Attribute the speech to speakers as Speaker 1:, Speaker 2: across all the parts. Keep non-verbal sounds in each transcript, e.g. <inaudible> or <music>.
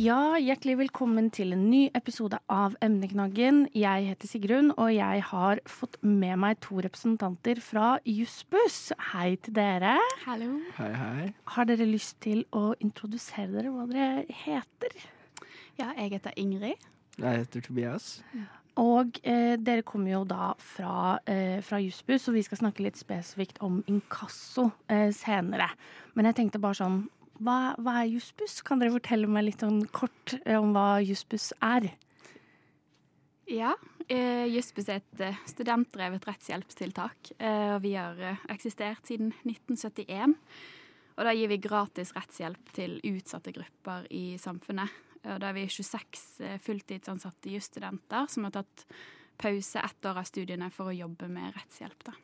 Speaker 1: Ja, hjertelig velkommen til en ny episode av Emneknaggen. Jeg heter Sigrun, og jeg har fått med meg to representanter fra Jussbuss. Hei til dere.
Speaker 2: Hallo.
Speaker 3: Hei, hei.
Speaker 1: Har dere lyst til å introdusere dere hva dere heter?
Speaker 2: Ja, jeg heter Ingrid.
Speaker 3: Jeg heter Tobias.
Speaker 1: Og eh, dere kommer jo da fra, eh, fra Jussbuss, og vi skal snakke litt spesifikt om inkasso eh, senere. Men jeg tenkte bare sånn hva, hva er Jussbuss? Kan dere fortelle meg litt om, kort eh, om hva Jussbuss er?
Speaker 2: Ja, eh, Jussbuss er et eh, studentdrevet rettshjelpstiltak. Eh, og vi har eh, eksistert siden 1971. Og da gir vi gratis rettshjelp til utsatte grupper i samfunnet. Og da er vi 26 eh, fulltidsansatte jusstudenter som har tatt pause ett år av studiene for å jobbe med rettshjelp. da.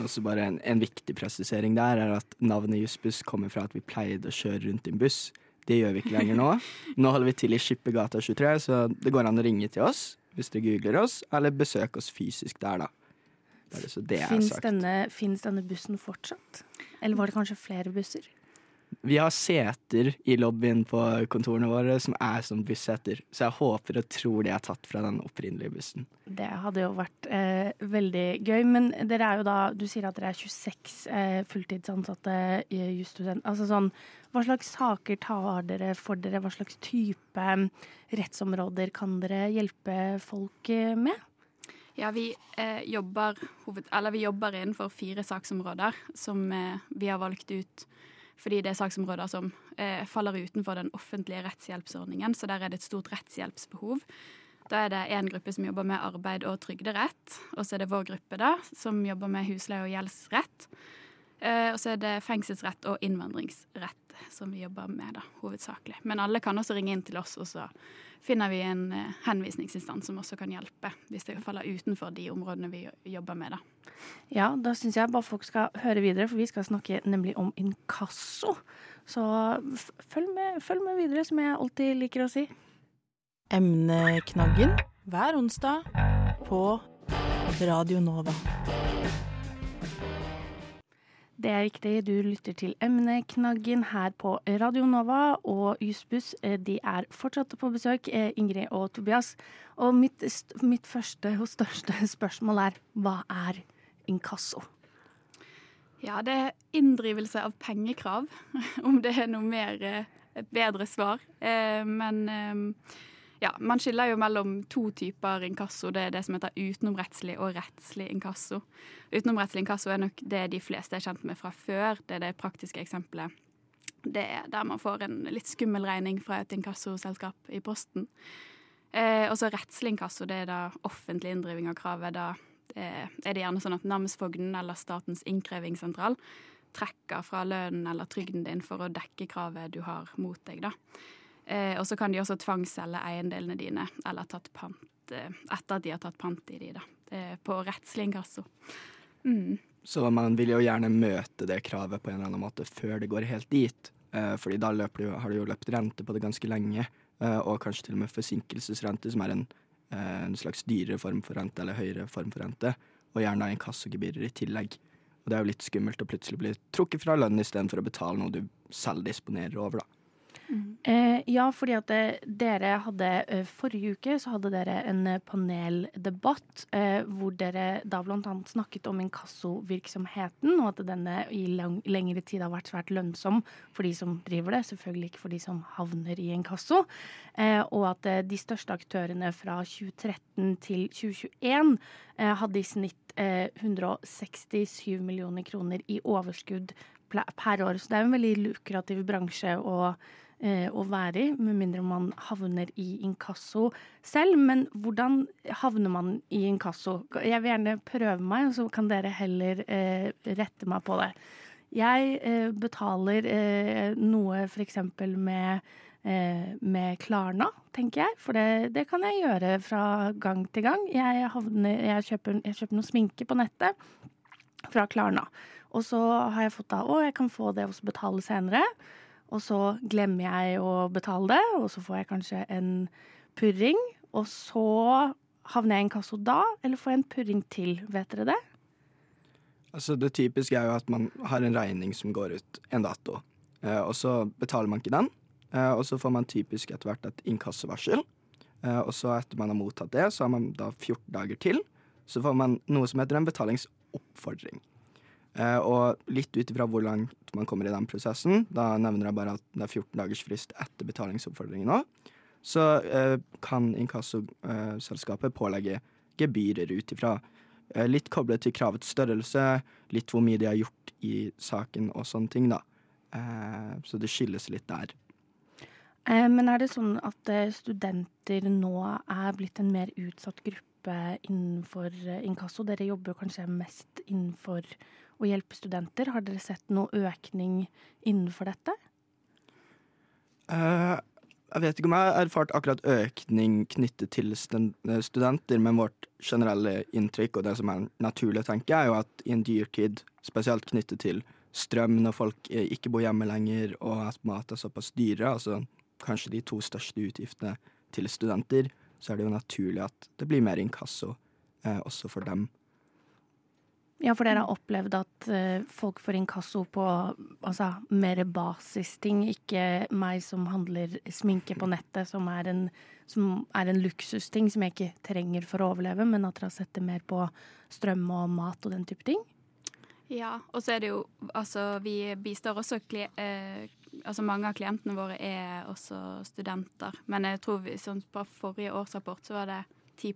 Speaker 4: Også bare en, en viktig presisering der er at navnet Jussbuss kommer fra at vi pleide å kjøre rundt i en buss. Det gjør vi ikke lenger nå. Nå holder vi til i Skippergata 23, så det går an å ringe til oss hvis dere googler oss, eller besøke oss fysisk der, da. Bare så det er
Speaker 1: Fins denne, denne bussen fortsatt? Eller var det kanskje flere busser?
Speaker 4: Vi har seter i lobbyen på kontorene våre som er som busseter, så jeg håper og tror de er tatt fra den opprinnelige bussen.
Speaker 1: Det hadde jo vært eh, veldig gøy. Men dere er jo da Du sier at dere er 26 eh, fulltidsansatte jusstudenter. jusstudent. Altså sånn Hva slags saker tar dere for dere? Hva slags type mm, rettsområder kan dere hjelpe folk eh, med?
Speaker 2: Ja, vi, eh, jobber, hoved, eller vi jobber innenfor fire saksområder som eh, vi har valgt ut fordi det er saksområder som eh, faller utenfor den offentlige rettshjelpsordningen, så der er det et stort rettshjelpsbehov. Da er det én gruppe som jobber med arbeid og trygderett, og så er det vår gruppe da, som jobber med husleie og gjeldsrett. Eh, og så er det fengselsrett og innvandringsrett som vi jobber med, da, hovedsakelig. Men alle kan også ringe inn til oss, og så finner vi en eh, henvisningsinstans som også kan hjelpe, hvis det faller utenfor de områdene vi jobber med, da.
Speaker 1: Ja, da syns jeg bare folk skal høre videre, for vi skal snakke nemlig om inkasso. Så f- følg med, følg med videre, som jeg alltid liker å si.
Speaker 5: Emneknaggen hver onsdag på Radio Nova.
Speaker 1: Det er riktig, du lytter til Emneknaggen her på Radio Nova, og Jussbuss eh, de er fortsatt på besøk, eh, Ingrid og Tobias. Og mitt, mitt første og største <laughs> spørsmål er hva er inkasso?
Speaker 2: Ja, det er inndrivelse av pengekrav, <laughs> om det er noe mer eh, et bedre svar. Men ja, man skiller jo mellom to typer inkasso. Det er det som heter utenomrettslig og rettslig inkasso. Utenomrettslig inkasso er nok det de fleste er kjent med fra før. Det er det praktiske eksempelet. Det er der man får en litt skummel regning fra et inkassoselskap i posten. Eh, og så rettslig inkasso, det er da offentlig inndriving av kravet. Da eh, er det gjerne sånn at namsfogden eller Statens innkrevingssentral trekker fra lønnen eller trygden din for å dekke kravet du har mot deg, da. Eh, og så kan de også tvangsselge eiendelene dine, eller tatt pant eh, etter at de har tatt pant i de, da. Eh, på rettslig inkasso. Mm.
Speaker 4: Så man vil jo gjerne møte det kravet på en eller annen måte før det går helt dit. Eh, fordi da du, har du jo løpt rente på det ganske lenge, eh, og kanskje til og med forsinkelsesrente, som er en, eh, en slags dyrere form for rente, eller høyere form for rente, og gjerne inkassogebyrer i tillegg. Og det er jo litt skummelt å plutselig bli trukket fra lønnen istedenfor å betale noe du selv disponerer over, da.
Speaker 1: Eh, ja, fordi at eh, dere hadde eh, Forrige uke så hadde dere en eh, paneldebatt eh, hvor dere da annet snakket om inkassovirksomheten, og at denne i lang, lengre tid har vært svært lønnsom for de som driver det, selvfølgelig ikke for de som havner i inkasso. Eh, og at de største aktørene fra 2013 til 2021 eh, hadde i snitt eh, 167 millioner kroner i overskudd per år. Så det er en veldig lukrativ bransje å, å være i, med mindre man havner i inkasso selv. Men hvordan havner man i inkasso? Jeg vil gjerne prøve meg, og så kan dere heller eh, rette meg på det. Jeg eh, betaler eh, noe f.eks. med eh, med Klarna, tenker jeg. For det, det kan jeg gjøre fra gang til gang. Jeg, havner, jeg, kjøper, jeg kjøper noe sminke på nettet fra Klarna. Og så har jeg fått da å, jeg kan få det og betale senere. Og så glemmer jeg å betale det, og så får jeg kanskje en purring. Og så havner jeg i inkasso da, eller får jeg en purring til, vet dere det?
Speaker 4: Altså Det typiske er jo at man har en regning som går ut en dato, eh, og så betaler man ikke den. Eh, og så får man typisk etter hvert et inkassovarsel. Eh, og så etter man har mottatt det, så har man da 14 dager til. Så får man noe som heter en betalingsoppfordring. Eh, og litt ut ifra hvor langt man kommer i den prosessen, da nevner jeg bare at det er 14 dagers frist etter betalingsoppfordringen òg, så eh, kan inkassoselskapet pålegge gebyrer ut ifra eh, litt koblet til kravets størrelse, litt hvor mye de har gjort i saken og sånne ting, da. Så det skilles litt der.
Speaker 1: Men er det sånn at studenter nå er blitt en mer utsatt gruppe innenfor inkasso? Dere jobber kanskje mest innenfor å hjelpe studenter. Har dere sett noe økning innenfor dette?
Speaker 4: Uh, jeg vet ikke om jeg har erfart akkurat økning knyttet til eh, studenter, men vårt generelle inntrykk og det som er naturlig å tenke, er jo at i en dyrtid, spesielt knyttet til strøm når folk eh, ikke bor hjemme lenger, og at mat er såpass dyre, altså kanskje de to største utgiftene til studenter, så er det jo naturlig at det blir mer inkasso eh, også for dem.
Speaker 1: Ja, for dere har opplevd at eh, folk får inkasso på altså, mer basisting, ikke meg som handler sminke på nettet, som er, en, som er en luksusting som jeg ikke trenger for å overleve, men at dere har sett det mer på strøm og mat og den type ting?
Speaker 2: Ja, og så er det jo Altså, vi bistår også eh, Altså, mange av klientene våre er også studenter. Men jeg tror vi, sånn på forrige årsrapport så var det 10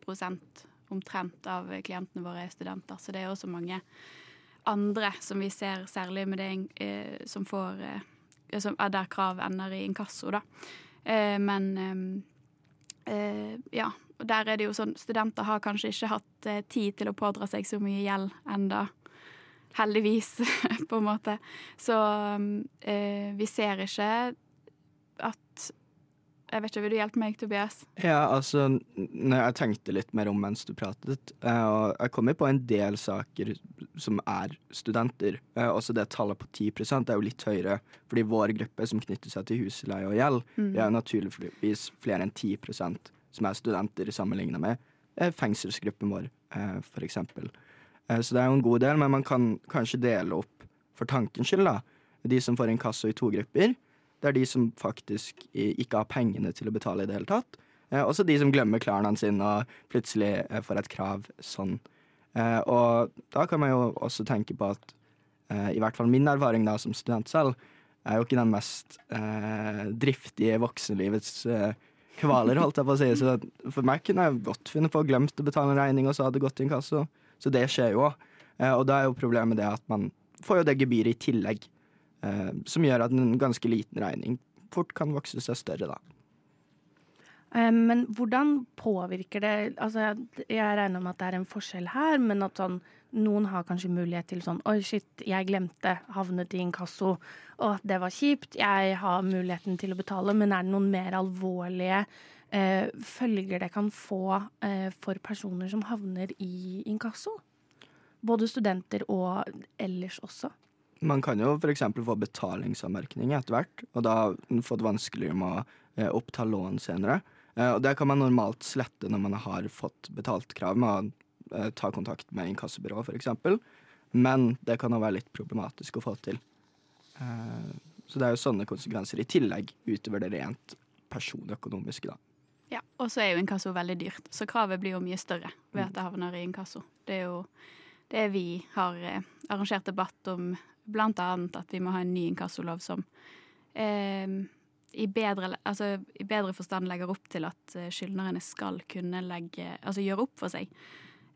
Speaker 2: omtrent av klientene våre er studenter. Så det er også mange andre som vi ser særlig med det eh, som får eh, som er Der krav ender i inkasso, da. Eh, men ja. Der er det jo sånn Studenter har kanskje ikke hatt tid til å pådra seg så mye gjeld enda heldigvis, <laughs> på en måte. Så eh, vi ser ikke Jeg vet ikke, Vil du hjelpe meg, Tobias?
Speaker 4: Ja, altså, jeg tenkte litt mer om mens du pratet, eh, og jeg kommer på en del saker som er studenter. Eh, Også det tallet på 10% er jo litt høyere, fordi vår gruppe som knytter seg til husleie og gjeld, vi er jo naturligvis flere enn 10% som er studenter sammenligna med eh, fengselsgruppen vår, f.eks. Så det er jo en god del, men man kan kanskje dele opp for tankens skyld, da. De som får inkasso i to grupper. Det er de som faktisk ikke har pengene til å betale i det hele tatt. Eh, Også de som glemmer klærne sine og plutselig eh, får et krav sånn. Eh, Og da kan man jo også tenke på at eh, i hvert fall min erfaring da som student selv, er jo ikke den mest eh, driftige voksenlivets eh, kvaler, holdt jeg på å si. Så for meg kunne jeg godt finne på å glemt å betale en regning, og så hadde gått i inkasso. Så det skjer jo òg. Og da er jo problemet det at man får jo det gebyret i tillegg. Eh, som gjør at en ganske liten regning fort kan vokse seg større, da.
Speaker 1: Eh, Men hvordan påvirker det Altså, jeg regner med at det er en forskjell her, men at sånn Noen har kanskje mulighet til sånn Oi, shit, jeg glemte, havnet i inkasso. Og det var kjipt. Jeg har muligheten til å betale, men er det noen mer alvorlige eh, følger det kan få eh, for personer som havner i inkasso? Både studenter og ellers også.
Speaker 4: Man kan jo f.eks. få betalingsanmerkning etter hvert, og da har man fått vanskeligere med å eh, oppta lån senere. Eh, og det kan man normalt slette når man har fått betalt krav med å eh, ta kontakt med inkassobyrå f.eks. Men det kan være litt problematisk å få til. Så det er jo sånne konsekvenser i tillegg utover det rent personøkonomiske, da.
Speaker 2: Ja, Og så er jo inkasso veldig dyrt, så kravet blir jo mye større ved at det havner i inkasso. Det er jo det vi har arrangert debatt om, blant annet at vi må ha en ny inkassolov som eh, i, bedre, altså, i bedre forstand legger opp til at eh, skyldnerne skal kunne legge, altså gjøre opp for seg.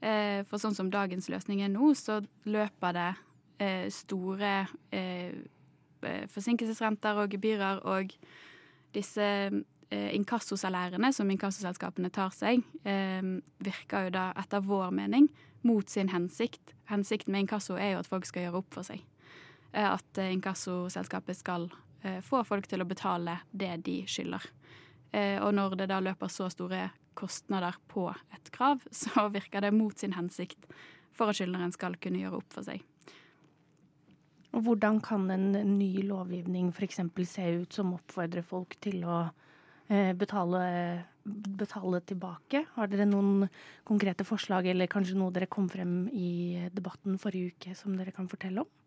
Speaker 2: Eh, for sånn som dagens løsning er nå, så løper det eh, store eh, eh, forsinkelsesrenter og gebyrer og disse inkassosalærene som inkassoselskapene tar seg, virker jo da etter vår mening mot sin hensikt. Hensikten med inkasso er jo at folk skal gjøre opp for seg. Eh, at inkassoselskapet skal eh, få folk til å betale det de skylder. Eh, og når det da løper så store kostnader på et krav, <laughs> så virker det mot sin hensikt for at skyldneren skal kunne gjøre opp for seg.
Speaker 1: Og hvordan kan en ny lovgivning f.eks. se ut som oppfordrer folk til å betale, betale tilbake? Har dere noen konkrete forslag, eller kanskje noe dere kom frem i debatten forrige uke som dere kan fortelle om?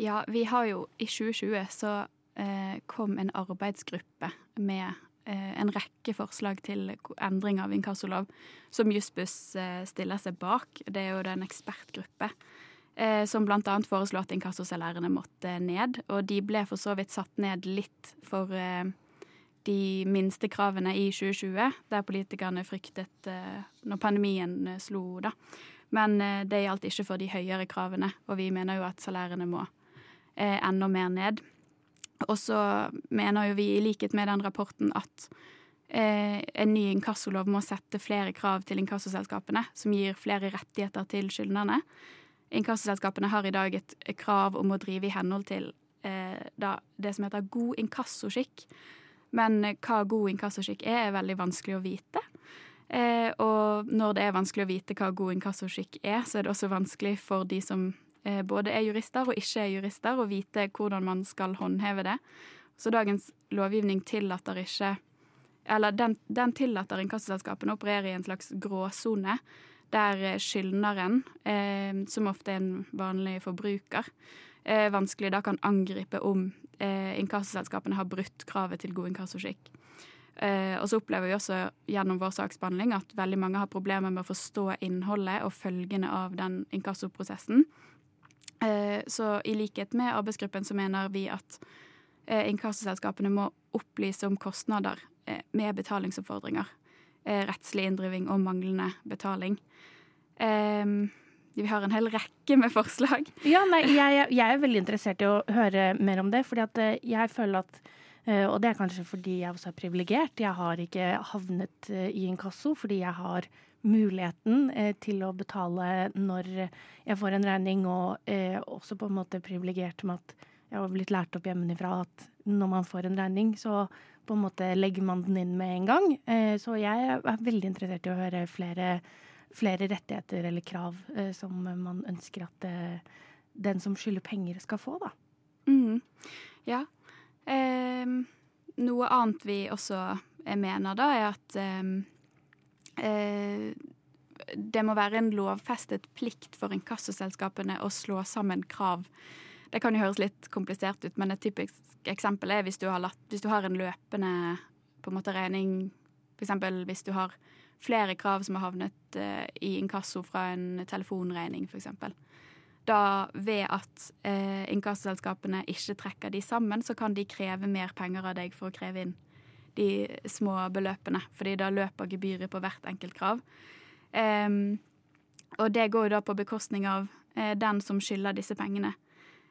Speaker 2: Ja, vi har jo i 2020 så eh, kom en arbeidsgruppe med eh, en rekke forslag til endring av inkassolov som Jussbuss eh, stiller seg bak. Det er jo en ekspertgruppe eh, som bl.a. foreslo at inkassosalærene måtte ned. Og de ble for så vidt satt ned litt for eh, de minste kravene i 2020, der politikerne fryktet eh, når pandemien eh, slo, da. Men det gjaldt ikke for de høyere kravene, og vi mener jo at salærene må eh, enda mer ned. Og så mener jo vi, i likhet med den rapporten, at eh, en ny inkassolov må sette flere krav til inkassoselskapene, som gir flere rettigheter til skyldnerne. Inkassoselskapene har i dag et krav om å drive i henhold til eh, da, det som heter god inkassoskikk. Men eh, hva god inkassoskikk er, er veldig vanskelig å vite. Eh, og når det er vanskelig å vite hva god inkassoskikk er, så er det også vanskelig for de som både er jurister og ikke er jurister, og vite hvordan man skal håndheve det. Så dagens lovgivning tillater ikke Eller den, den tillater inkassoselskapene å operere i en slags gråsone, der eh, skyldneren, eh, som ofte er en vanlig forbruker, eh, vanskelig da kan angripe om eh, inkassoselskapene har brutt kravet til god inkassoskikk. Eh, og så opplever vi også gjennom vår saksbehandling at veldig mange har problemer med å forstå innholdet og følgene av den inkassoprosessen. Eh, så i likhet med arbeidsgruppen så mener vi at eh, inkassoselskapene må opplyse om kostnader eh, med betalingsoppfordringer. Rettslig inndriving og manglende betaling. Eh, vi har en hel rekke med forslag.
Speaker 1: Ja, nei, jeg, jeg er veldig interessert i å høre mer om det, fordi at jeg føler at og det er kanskje fordi jeg også er privilegert. Jeg har ikke havnet i inkasso fordi jeg har muligheten eh, til å betale når jeg får en regning, og eh, også på en måte privilegert med at jeg har blitt lært opp hjemmefra at når man får en regning, så på en måte legger man den inn med en gang. Eh, så jeg er veldig interessert i å høre flere, flere rettigheter eller krav eh, som man ønsker at eh, den som skylder penger, skal få, da.
Speaker 2: Mm. Ja. Noe annet vi også eh, mener da, er at det må være en lovfestet plikt for inkassoselskapene å slå sammen krav. Det kan jo høres litt komplisert ut, men et typisk eksempel er hvis du har, latt, hvis du har en løpende på en måte regning F.eks. hvis du har flere krav som har havnet eh, i inkasso fra en telefonregning, f.eks. Da ved at eh, inkassoselskapene ikke trekker de sammen, så kan de kreve mer penger av deg for å kreve inn de små beløpene. Fordi da løper gebyret på hvert enkelt krav. Um, og det går jo da på bekostning av eh, den som skylder disse pengene.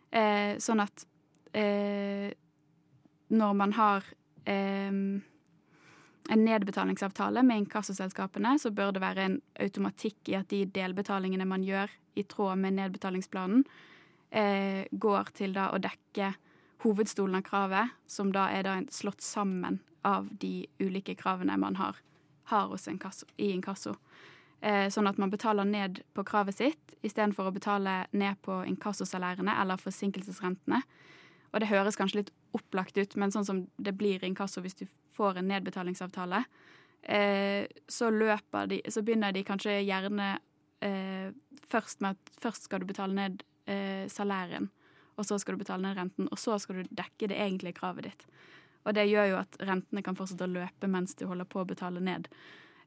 Speaker 2: Eh, sånn at eh, når man har en nedbetalingsavtale med inkassoselskapene, så bør det være en automatikk i at de delbetalingene man gjør i tråd med nedbetalingsplanen, eh, går til da å dekke hovedstolen av kravet, som da er da slått sammen av de ulike kravene man har, har inkasso, i inkasso. Eh, sånn at man betaler ned på kravet sitt istedenfor å betale ned på inkassosalærene eller forsinkelsesrentene. Og det høres kanskje litt opplagt ut, men sånn som det blir inkasso hvis du får en nedbetalingsavtale, eh, så de Så begynner de kanskje gjerne eh, først med at først skal du betale ned eh, salæren, og så skal du betale ned renten, og så skal du dekke det egentlige kravet ditt. Og det gjør jo at rentene kan fortsette å løpe mens du holder på å betale ned,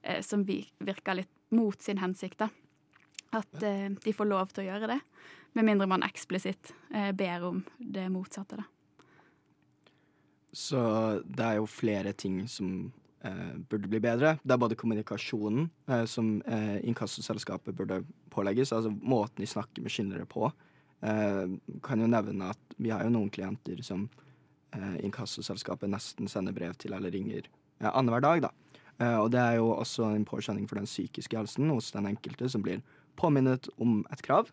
Speaker 2: eh, som virker litt mot sin hensikt, da. At eh, de får lov til å gjøre det, med mindre man eksplisitt eh, ber om det motsatte, da.
Speaker 4: Så det er jo flere ting som eh, burde bli bedre. Det er både kommunikasjonen eh, som eh, inkassoselskapet burde pålegges, altså måten de snakker med skyldnere på. Eh, kan jo nevne at vi har jo noen klienter som inkassoselskapet nesten sender brev til eller ringer eh, annenhver dag, da. Eh, og det er jo også en påkjenning for den psykiske helsen hos den enkelte som blir påminnet om et krav.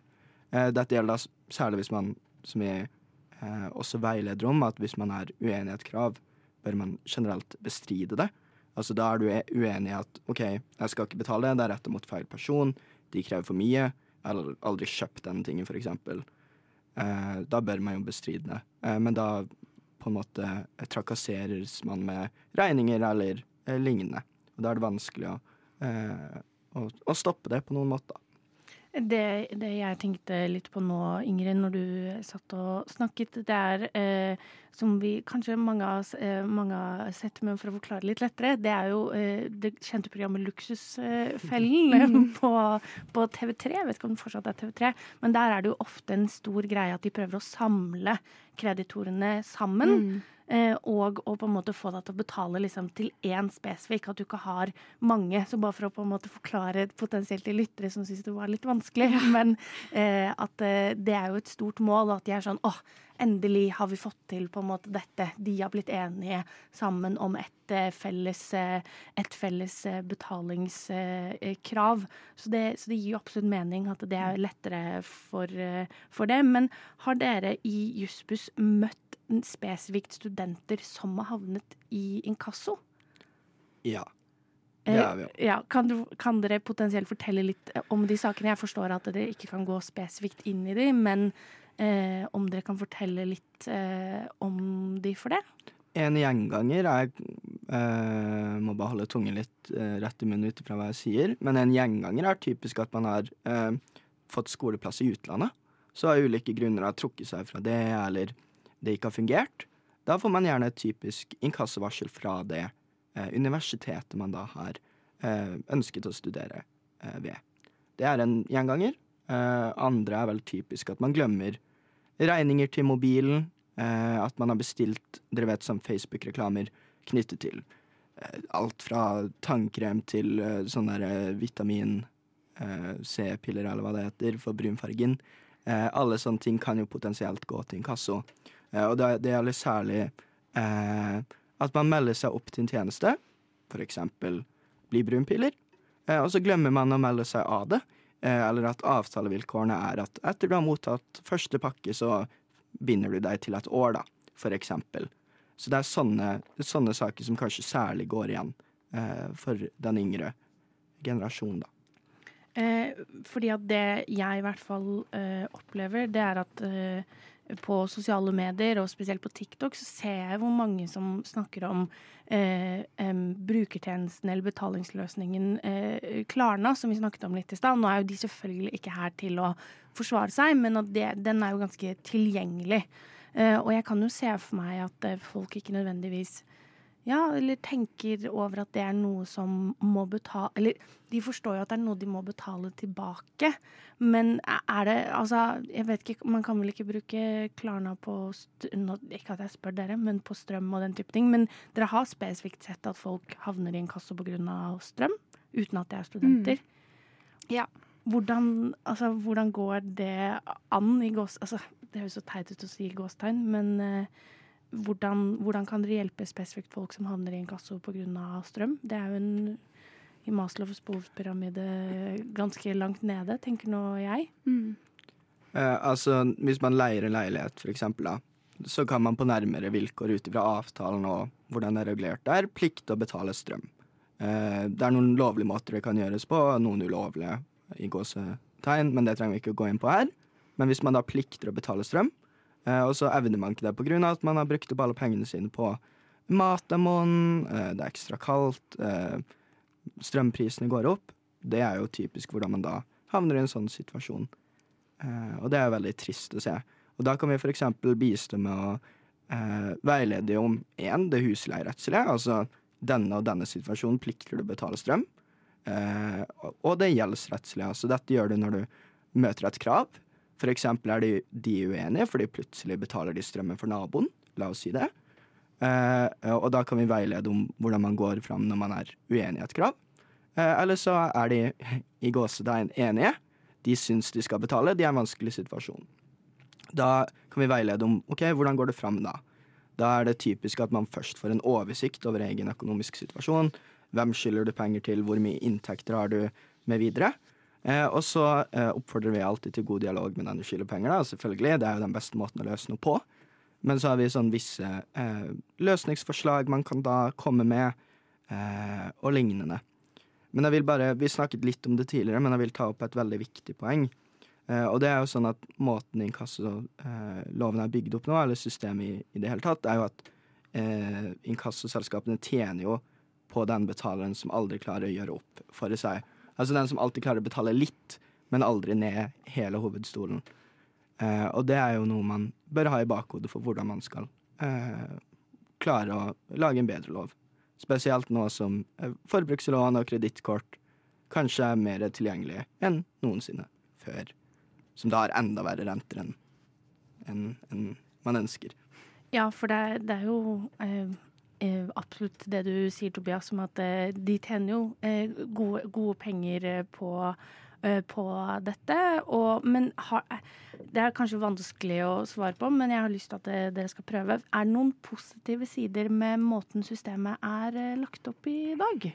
Speaker 4: Eh, dette gjelder da særlig hvis man, som vi eh, også veileder om at hvis man er uenig i et krav, bør man generelt bestride det. Altså Da er du e- uenig i at OK, jeg skal ikke betale det, det er retta mot feil person, de krever for mye, jeg har aldri kjøpt denne tingen, f.eks. Eh, da bør man jo bestride det. Eh, men da på en måte trakasseres man med regninger eller eh, lignende. Og da er det vanskelig å, eh, å, å stoppe det på noen måter.
Speaker 1: Det, det jeg tenkte litt på nå, Ingrid, når du satt og snakket, det er eh, som vi kanskje mange har oss eh, mange har sett, men for å forklare litt lettere, det er jo eh, det kjente programmet Luksusfellen eh, <laughs> på, på TV3. Jeg vet ikke om det fortsatt er TV3, men der er det jo ofte en stor greie at de prøver å samle kreditorene sammen.
Speaker 2: Mm.
Speaker 1: Eh, og å på en måte få deg til å betale liksom, til én spesifikk, at du ikke har mange. Så bare for å på en måte forklare potensielt til lyttere som syns det var litt vanskelig, <laughs> men eh, at eh, det er jo et stort mål, og at de er sånn åh, endelig har vi fått til på en måte dette. De har blitt enige sammen om et eh, felles, et felles betalingskrav. Så, det, så det gir jo absolutt mening at det er lettere for, for det. Men har dere i Jussbuss møtt spesifikt studenter som har havnet i inkasso?
Speaker 4: Ja.
Speaker 1: Eh,
Speaker 4: Det er vi
Speaker 1: ja, kan, du, kan dere potensielt fortelle litt eh, om de sakene? Jeg forstår at dere ikke kan gå spesifikt inn i de, men eh, om dere kan fortelle litt eh, om de for det?
Speaker 4: En gjenganger er eh, Må bare holde tungen litt eh, rett i munnen ut ifra hva jeg sier. Men en gjenganger er typisk at man har eh, fått skoleplass i utlandet. Så av ulike grunner har trukket seg fra det, eller det ikke har fungert. Da får man gjerne et typisk inkassovarsel fra det eh, universitetet man da har eh, ønsket å studere eh, ved. Det er en gjenganger. Eh, andre er vel typisk at man glemmer regninger til mobilen. Eh, at man har bestilt dere vet som Facebook-reklamer knyttet til eh, alt fra tannkrem til sånn der eh, vitamin C-piller eller hva det heter for brunfargen. Alle sånne ting kan jo potensielt gå til inkasso. Eh, og det, gjelder særlig eh, at man melder seg opp til en tjeneste, eksempel bli brunpiller, eh, og så glemmer man å melde seg av det. Eller at avtalevilkårene er at etter du har mottatt første pakke, så binder du deg til et år, da, eksempel. Så det er sånne, sånne saker som kanskje særlig går igjen eh, for den yngre generasjonen, da.
Speaker 1: Eh, fordi at det jeg i hvert fall eh, opplever, det er at på sosiale medier, og spesielt på TikTok, så ser jeg hvor mange som snakker om eh, em, brukertjenesten eller betalingsløsningen eh, Klarna, som vi snakket om litt i stad. Nå er jo de selvfølgelig ikke her til å forsvare seg, men det, den er jo ganske tilgjengelig. Eh, og jeg kan jo se for meg at eh, folk ikke nødvendigvis ja, eller tenker over at det er noe som må betale Eller de forstår jo at det er noe de må betale tilbake. Men er det Altså, jeg vet ikke, man kan vel ikke bruke Klarna på Ikke at jeg spør dere, men på strøm og den type ting. Men dere har spesifikt sett at folk havner i en kasse pga. strøm, uten at de er studenter.
Speaker 2: Ja.
Speaker 1: Hvordan, altså, hvordan går det an i gås... Altså, det høres så teit ut å si gåstegn, men eh, hvordan, hvordan kan dere hjelpe spesifikt folk som havner i inkasso pga. strøm? Det er jo en i Maslows behovspyramide ganske langt nede, tenker nå jeg.
Speaker 2: Mm.
Speaker 4: Eh, altså, hvis man leier en leilighet, for eksempel, så kan man på nærmere vilkår ut ifra avtalen og hvordan det er regulert der, plikte å betale strøm. Eh, det er noen lovlige måter det kan gjøres på, noen ulovlige i gåsetegn, men det trenger vi ikke å gå inn på her. Men hvis man da plikter å betale strøm, og så evner man ikke det pga. at man har brukt opp alle pengene sine på mat en måned, eh, det er ekstra kaldt, eh, strømprisene går opp, det er jo typisk hvordan man da havner i en sånn situasjon. Eh, og det er veldig trist å se. Og da kan vi f.eks. bistå med å eh, veilede om én, det husleierettslige, altså denne og denne situasjonen plikter du å betale strøm. Eh, og det gjeldsrettslige. Altså dette gjør du når du møter et krav. For eksempel er de, de uenige fordi plutselig betaler de strømmen for naboen. La oss si det. Eh, og da kan vi veilede om hvordan man går fram når man er uenig i et krav. Eh, eller så er de i gåsetegn enige. De syns de skal betale, de er i en vanskelig situasjon. Da kan vi veilede om ok, hvordan går det fram da. Da er det typisk at man først får en oversikt over egen økonomisk situasjon. Hvem skylder du penger til, hvor mye inntekter har du, med videre. Eh, og så eh, oppfordrer vi alltid til god dialog med den du skylder penger, da, selvfølgelig. Det er jo den beste måten å løse noe på. Men så har vi sånn visse eh, løsningsforslag man kan da komme med, eh, og lignende. Men jeg vil bare, Vi snakket litt om det tidligere, men jeg vil ta opp et veldig viktig poeng. Eh, og det er jo sånn at Måten inkasseloven er bygd opp nå, eller systemet i, i det hele tatt, er jo at eh, inkassoselskapene tjener jo på den betaleren som aldri klarer å gjøre opp for seg. Altså den som alltid klarer å betale litt, men aldri ned hele hovedstolen. Eh, og det er jo noe man bør ha i bakhodet for hvordan man skal eh, klare å lage en bedre lov. Spesielt nå som eh, forbrukslån og kredittkort kanskje er mer tilgjengelige enn noensinne før. Som da har enda verre renter enn en, en man ønsker.
Speaker 1: Ja, for det, det er jo eh, absolutt det du sier, Tobias, om at eh, de tjener jo eh, gode, gode penger eh, på, eh, på dette. Og, men har, det er kanskje vanskelig å svare på, men jeg har lyst til at eh, dere skal prøve. Er det noen positive sider med måten systemet er eh, lagt opp i dag?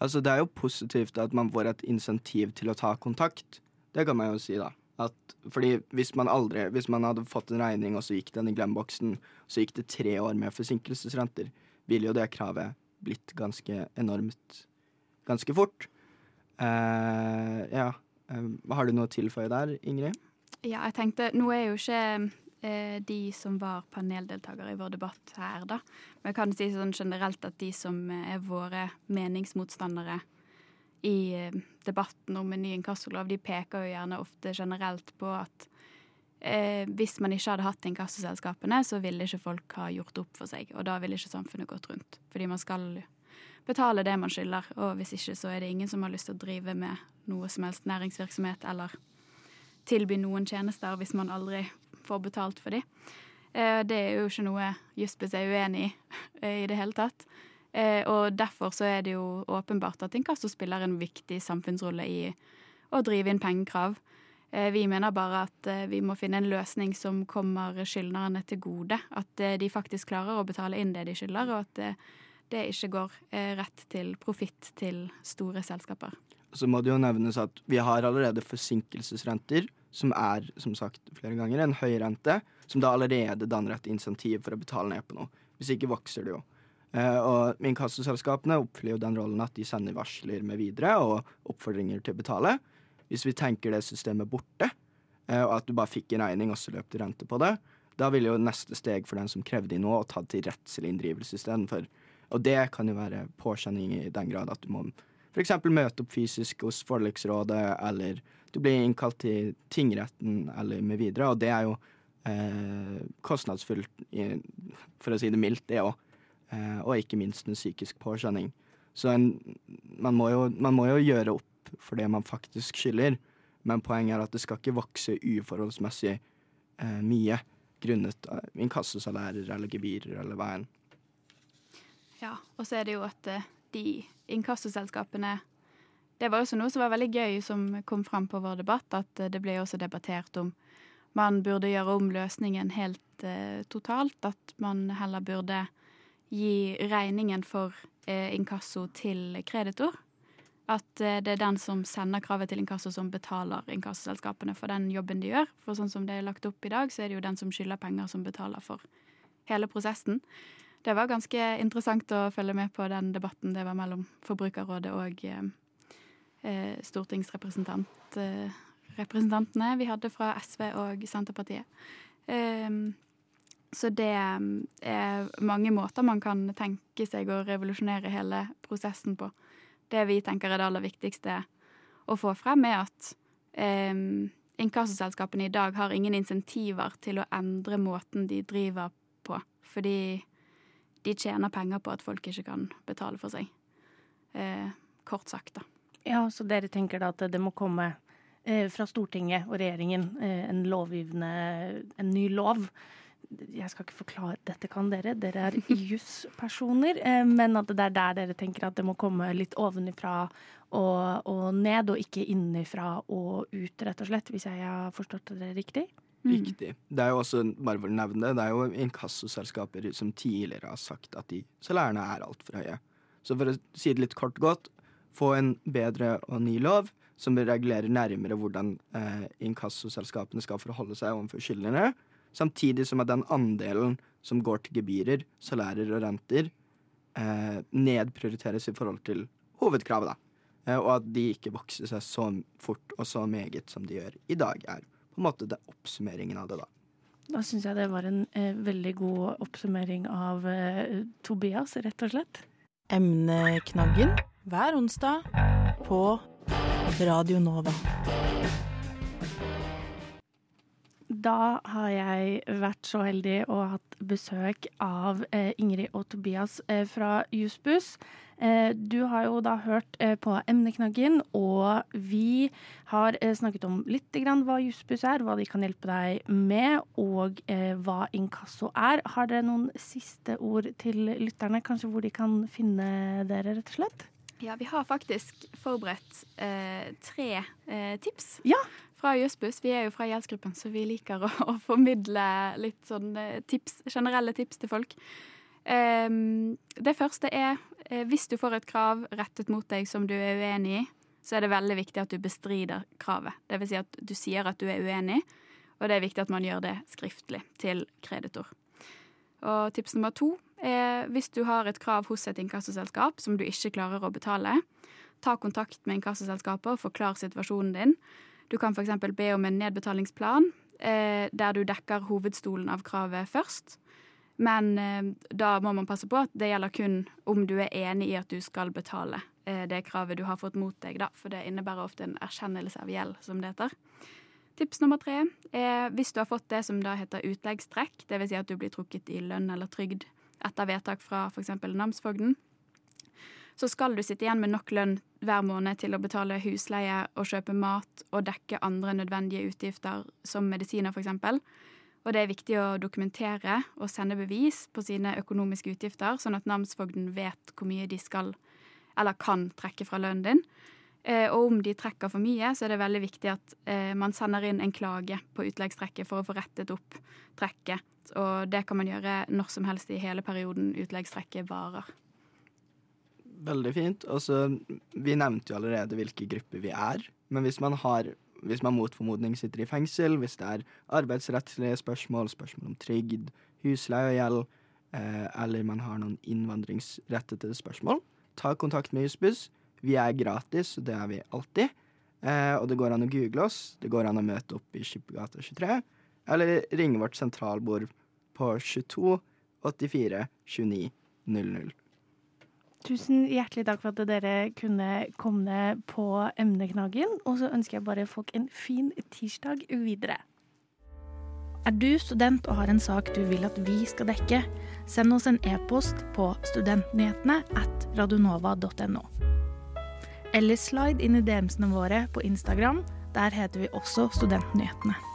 Speaker 4: Altså, det er jo positivt at man får et insentiv til å ta kontakt. Det kan man jo si, da. At, fordi hvis man aldri Hvis man hadde fått en regning, og så gikk den i glemmeboksen, så gikk det tre år med forsinkelsesrenter, ville jo det kravet blitt ganske enormt ganske fort. Uh, ja. Uh, har du noe å tilføye der, Ingrid?
Speaker 2: Ja, jeg tenkte Nå er jo ikke uh, de som var paneldeltakere i vår debatt her, da. Men jeg kan si sånn generelt at de som er våre meningsmotstandere i debatten om en ny inkassolov, de peker jo gjerne ofte generelt på at eh, hvis man ikke hadde hatt inkassoselskapene, så ville ikke folk ha gjort opp for seg. Og da ville ikke samfunnet gått rundt. Fordi man skal betale det man skylder. Og hvis ikke, så er det ingen som har lyst til å drive med noe som helst næringsvirksomhet eller tilby noen tjenester hvis man aldri får betalt for dem. Eh, det er jo ikke noe Juspes er uenig i eh, i det hele tatt. Eh, og derfor så er det jo åpenbart at inkasso spiller en viktig samfunnsrolle i å drive inn pengekrav. Eh, vi mener bare at eh, vi må finne en løsning som kommer skyldnerne til gode. At de faktisk klarer å betale inn det de skylder, og at det ikke går rett til profitt til store selskaper.
Speaker 4: Så må det jo nevnes at vi har allerede forsinkelsesrenter, som er, som sagt flere ganger, en høy rente, som da allerede danner et insentiv for å betale ned på noe. Hvis ikke vokser det jo. Eh, og inkassoselskapene oppfyller jo den rollen at de sender varsler med videre og oppfordringer til å betale. Hvis vi tenker det systemet borte, eh, og at du bare fikk en regning og så løp det rente på det, da ville jo neste steg for den som krevde inn noe, å ta til rettslig inndrivelse istedenfor. Og det kan jo være påkjenning i den grad at du må f.eks. møte opp fysisk hos forliksrådet, eller du blir innkalt til tingretten eller med videre, og det er jo eh, kostnadsfullt, for å si det mildt, det òg. Eh, og ikke minst en psykisk påkjenning. Så en, man, må jo, man må jo gjøre opp for det man faktisk skylder, men poenget er at det skal ikke vokse uforholdsmessig eh, mye grunnet av inkassosalærer eller gebyrer eller hva enn.
Speaker 2: Ja, og så er det jo at eh, de inkassoselskapene Det var også noe som var veldig gøy som kom fram på vår debatt, at eh, det ble også debattert om man burde gjøre om løsningen helt eh, totalt. At man heller burde gi regningen for eh, inkasso til kreditor. At eh, det er den som sender kravet til inkasso, som betaler inkassoselskapene for den jobben de gjør. For sånn som det er lagt opp i dag, så er det jo den som skylder penger, som betaler for hele prosessen. Det var ganske interessant å følge med på den debatten. Det var mellom Forbrukerrådet og eh, eh, stortingsrepresentantene eh, vi hadde fra SV og Senterpartiet. Eh, så det er mange måter man kan tenke seg å revolusjonere hele prosessen på. Det vi tenker er det aller viktigste å få frem, er at eh, inkassoselskapene i dag har ingen insentiver til å endre måten de driver på. Fordi de tjener penger på at folk ikke kan betale for seg. Eh, kort sagt, da.
Speaker 1: Ja, så dere tenker da at det må komme eh, fra Stortinget og regjeringen eh, en lovgivende En ny lov. Jeg skal ikke forklare Dette kan dere, dere er juspersoner. Eh, men at det er der dere tenker at det må komme litt ovenifra og, og ned, og ikke innifra og ut, rett og slett. Hvis jeg har forstått det riktig?
Speaker 4: Riktig. Det er jo også, bare for å nevne det, det er jo inkassoselskaper som tidligere har sagt at de salærene er altfor høye. Så for å si det litt kort godt, få en bedre og ny lov som regulerer nærmere hvordan eh, inkassoselskapene skal forholde seg overfor skyldnere, Samtidig som at den andelen som går til gebyrer, salærer og renter, eh, nedprioriteres i forhold til hovedkravet. da. Eh, og at de ikke vokser seg så fort og så meget som de gjør i dag, er på en måte det oppsummeringen av det. da.
Speaker 1: Da syns jeg det var en eh, veldig god oppsummering av eh, Tobias, rett og slett.
Speaker 5: Emneknaggen hver onsdag på Radio Nova.
Speaker 1: Da har jeg vært så heldig og hatt besøk av eh, Ingrid og Tobias eh, fra Jussbuss. Eh, du har jo da hørt eh, på emneknaggen, og vi har eh, snakket om litt grann hva Jussbuss er, hva de kan hjelpe deg med, og eh, hva inkasso er. Har dere noen siste ord til lytterne, kanskje hvor de kan finne dere, rett og slett?
Speaker 2: Ja, vi har faktisk forberedt eh, tre tips
Speaker 1: Ja.
Speaker 2: Fra Jussbuss. Vi er jo fra gjeldsgruppen, så vi liker å, å formidle litt sånn eh, tips, generelle tips til folk. Um, det første er eh, hvis du får et krav rettet mot deg som du er uenig i, så er det veldig viktig at du bestrider kravet. Det vil si at du sier at du er uenig, og det er viktig at man gjør det skriftlig til kreditor. Og tips nummer to er hvis du har et krav hos et inkassoselskap som du ikke klarer å betale, ta kontakt med inkassoselskapet og forklar situasjonen din. Du kan f.eks. be om en nedbetalingsplan eh, der du dekker hovedstolen av kravet først. Men eh, da må man passe på at det gjelder kun om du er enig i at du skal betale eh, det kravet du har fått mot deg, da, for det innebærer ofte en erkjennelse av gjeld, som det heter. Tips nummer tre er hvis du har fått det som da heter utleggstrekk, dvs. Si at du blir trukket i lønn eller trygd etter vedtak fra f.eks. namsfogden, så skal du sitte igjen med nok lønn hver måned til å betale husleie og kjøpe mat og dekke andre nødvendige utgifter, som medisiner f.eks. Og det er viktig å dokumentere og sende bevis på sine økonomiske utgifter, sånn at namsfogden vet hvor mye de skal eller kan trekke fra lønnen din. Eh, og om de trekker for mye, så er det veldig viktig at eh, man sender inn en klage på utleggstrekket for å få rettet opp trekket. Og det kan man gjøre når som helst i hele perioden utleggstrekket varer.
Speaker 4: Veldig fint. Altså, vi nevnte jo allerede hvilke grupper vi er. Men hvis man har hvis man mot formodning sitter i fengsel, hvis det er arbeidsrettslige spørsmål, spørsmål om trygd, husleie og gjeld, eh, eller man har noen innvandringsrettede spørsmål, ta kontakt med Jussbuss. Vi er gratis, det er vi alltid. Eh, og det går an å google oss. Det går an å møte opp i Skippergata 23. Eller ringe vårt sentralbord på 22 84 29 00.
Speaker 1: Tusen hjertelig takk for at dere kunne komme på emneknaggen. Og så ønsker jeg bare folk en fin tirsdag videre. Er du student og har en sak du vil at vi skal dekke, send oss en e-post på studentnyhetene at radionova.no. Eller slide inn i DM-ene våre på Instagram. Der heter vi også Studentnyhetene.